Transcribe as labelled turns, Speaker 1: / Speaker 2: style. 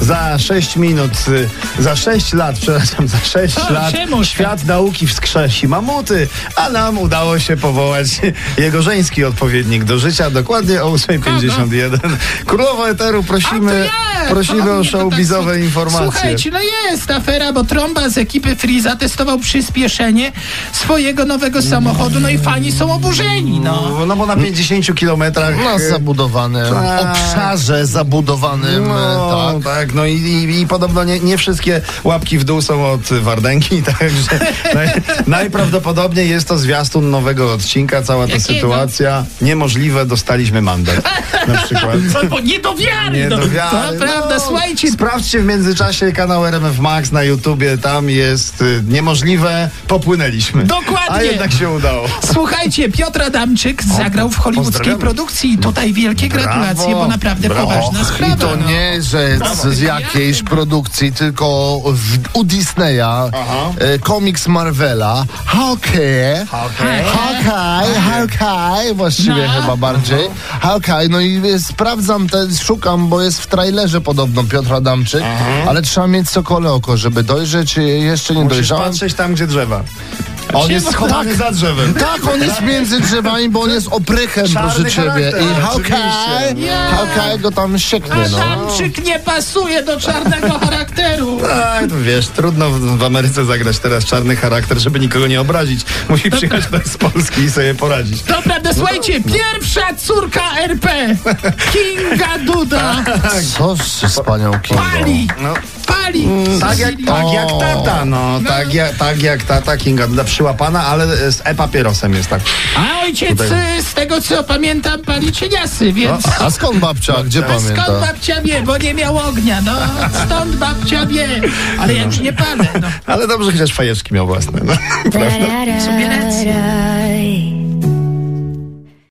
Speaker 1: za 6 minut, y, za 6 lat, przepraszam, za 6
Speaker 2: O,
Speaker 1: lat
Speaker 2: czemu?
Speaker 1: świat nauki wskrzesi mamuty, a nam udało się powołać jego żeński odpowiednik do życia, dokładnie o 8.51. Królowo Eteru, prosimy,
Speaker 2: ja!
Speaker 1: prosimy o
Speaker 2: to
Speaker 1: showbizowe
Speaker 2: tak-
Speaker 1: informacje.
Speaker 2: Słuchajcie, no jest afera, bo Tromba z ekipy Free zatestował przyspieszenie swojego nowego samochodu, no i fani są oburzeni, no.
Speaker 1: No, no bo na 50 kilometrach...
Speaker 3: Na
Speaker 1: y,
Speaker 3: zabudowanym
Speaker 1: tak.
Speaker 3: obszarze zabudowanym,
Speaker 1: No,
Speaker 3: tak.
Speaker 1: tak. No i, i, i podobno nie, nie wszystkie łapki w dół są od Wardęgi, także naj, najprawdopodobniej jest to zwiastun nowego odcinka, cała ta
Speaker 2: Jakiego?
Speaker 1: sytuacja. Niemożliwe, dostaliśmy mandat. Na przykład.
Speaker 2: No, bo nie do wiary,
Speaker 1: Nie
Speaker 2: no.
Speaker 1: do wiary.
Speaker 2: To prawda,
Speaker 1: No,
Speaker 2: słuchajcie,
Speaker 1: Sprawdźcie w międzyczasie kanał RMF Max na YouTubie, tam jest y, niemożliwe, popłynęliśmy.
Speaker 2: Dokładnie.
Speaker 1: A jednak się udało.
Speaker 2: Słuchajcie, Piotr Adamczyk zagrał w hollywoodzkiej produkcji i tutaj wielkie
Speaker 1: Brawo,
Speaker 2: gratulacje, bo naprawdę
Speaker 1: brawo.
Speaker 2: poważna sprawa.
Speaker 3: I to
Speaker 2: no.
Speaker 3: nie, że z, z jakiejś produkcji, tylko w, u Disneya, e, komiks Marvela, Hawkeye,
Speaker 1: Okej.
Speaker 3: Hawkeye, Hawkeye, właściwie
Speaker 2: No.
Speaker 3: chyba bardziej, Hawkeye, no i e, sprawdzam, te, szukam, bo jest w trailerze podobno Piotr Adamczyk, ale trzeba mieć sokole oko, żeby dojrzeć, e, jeszcze nie
Speaker 1: Musisz
Speaker 3: dojrzałem.
Speaker 1: patrzeć tam, gdzie drzewa. On jest schowany za drzewem.
Speaker 3: Tak, on jest między drzewami, bo on jest oprychem,
Speaker 1: Czarny
Speaker 3: proszę ciebie.
Speaker 1: charakter,
Speaker 3: I Hawkeye. Hawkeye go tam sieknie, no.
Speaker 2: Adamczyk nie pasuje do czarnego charakteru.
Speaker 1: Tak, to wiesz, trudno w, w Ameryce zagrać teraz czarny charakter, żeby nikogo nie obrazić. Musi przyjechać ktoś z Polski i sobie poradzić.
Speaker 2: To prawda, słuchajcie, pierwsza córka RP, Kinga Duda,
Speaker 3: Co z, panią Kingą?
Speaker 2: pali,
Speaker 1: No,
Speaker 2: pali.
Speaker 1: tak, jak, tak jak tata, no. Tak, jak, tak jak tata Kinga Duda przyłapana, ale z e-papierosem jest tak.
Speaker 2: A ojciec,
Speaker 1: Tutaj.
Speaker 2: z tego co pamiętam, pali cieniasy, więc...
Speaker 3: A skąd babcia? Gdzie
Speaker 2: A skąd
Speaker 3: pamięta?
Speaker 2: babcia wie, bo nie miał ognia, no stąd babcia wie, ale ja już nie palę, no.
Speaker 1: Ale dobrze, chociaż fajeczki miał własne. No.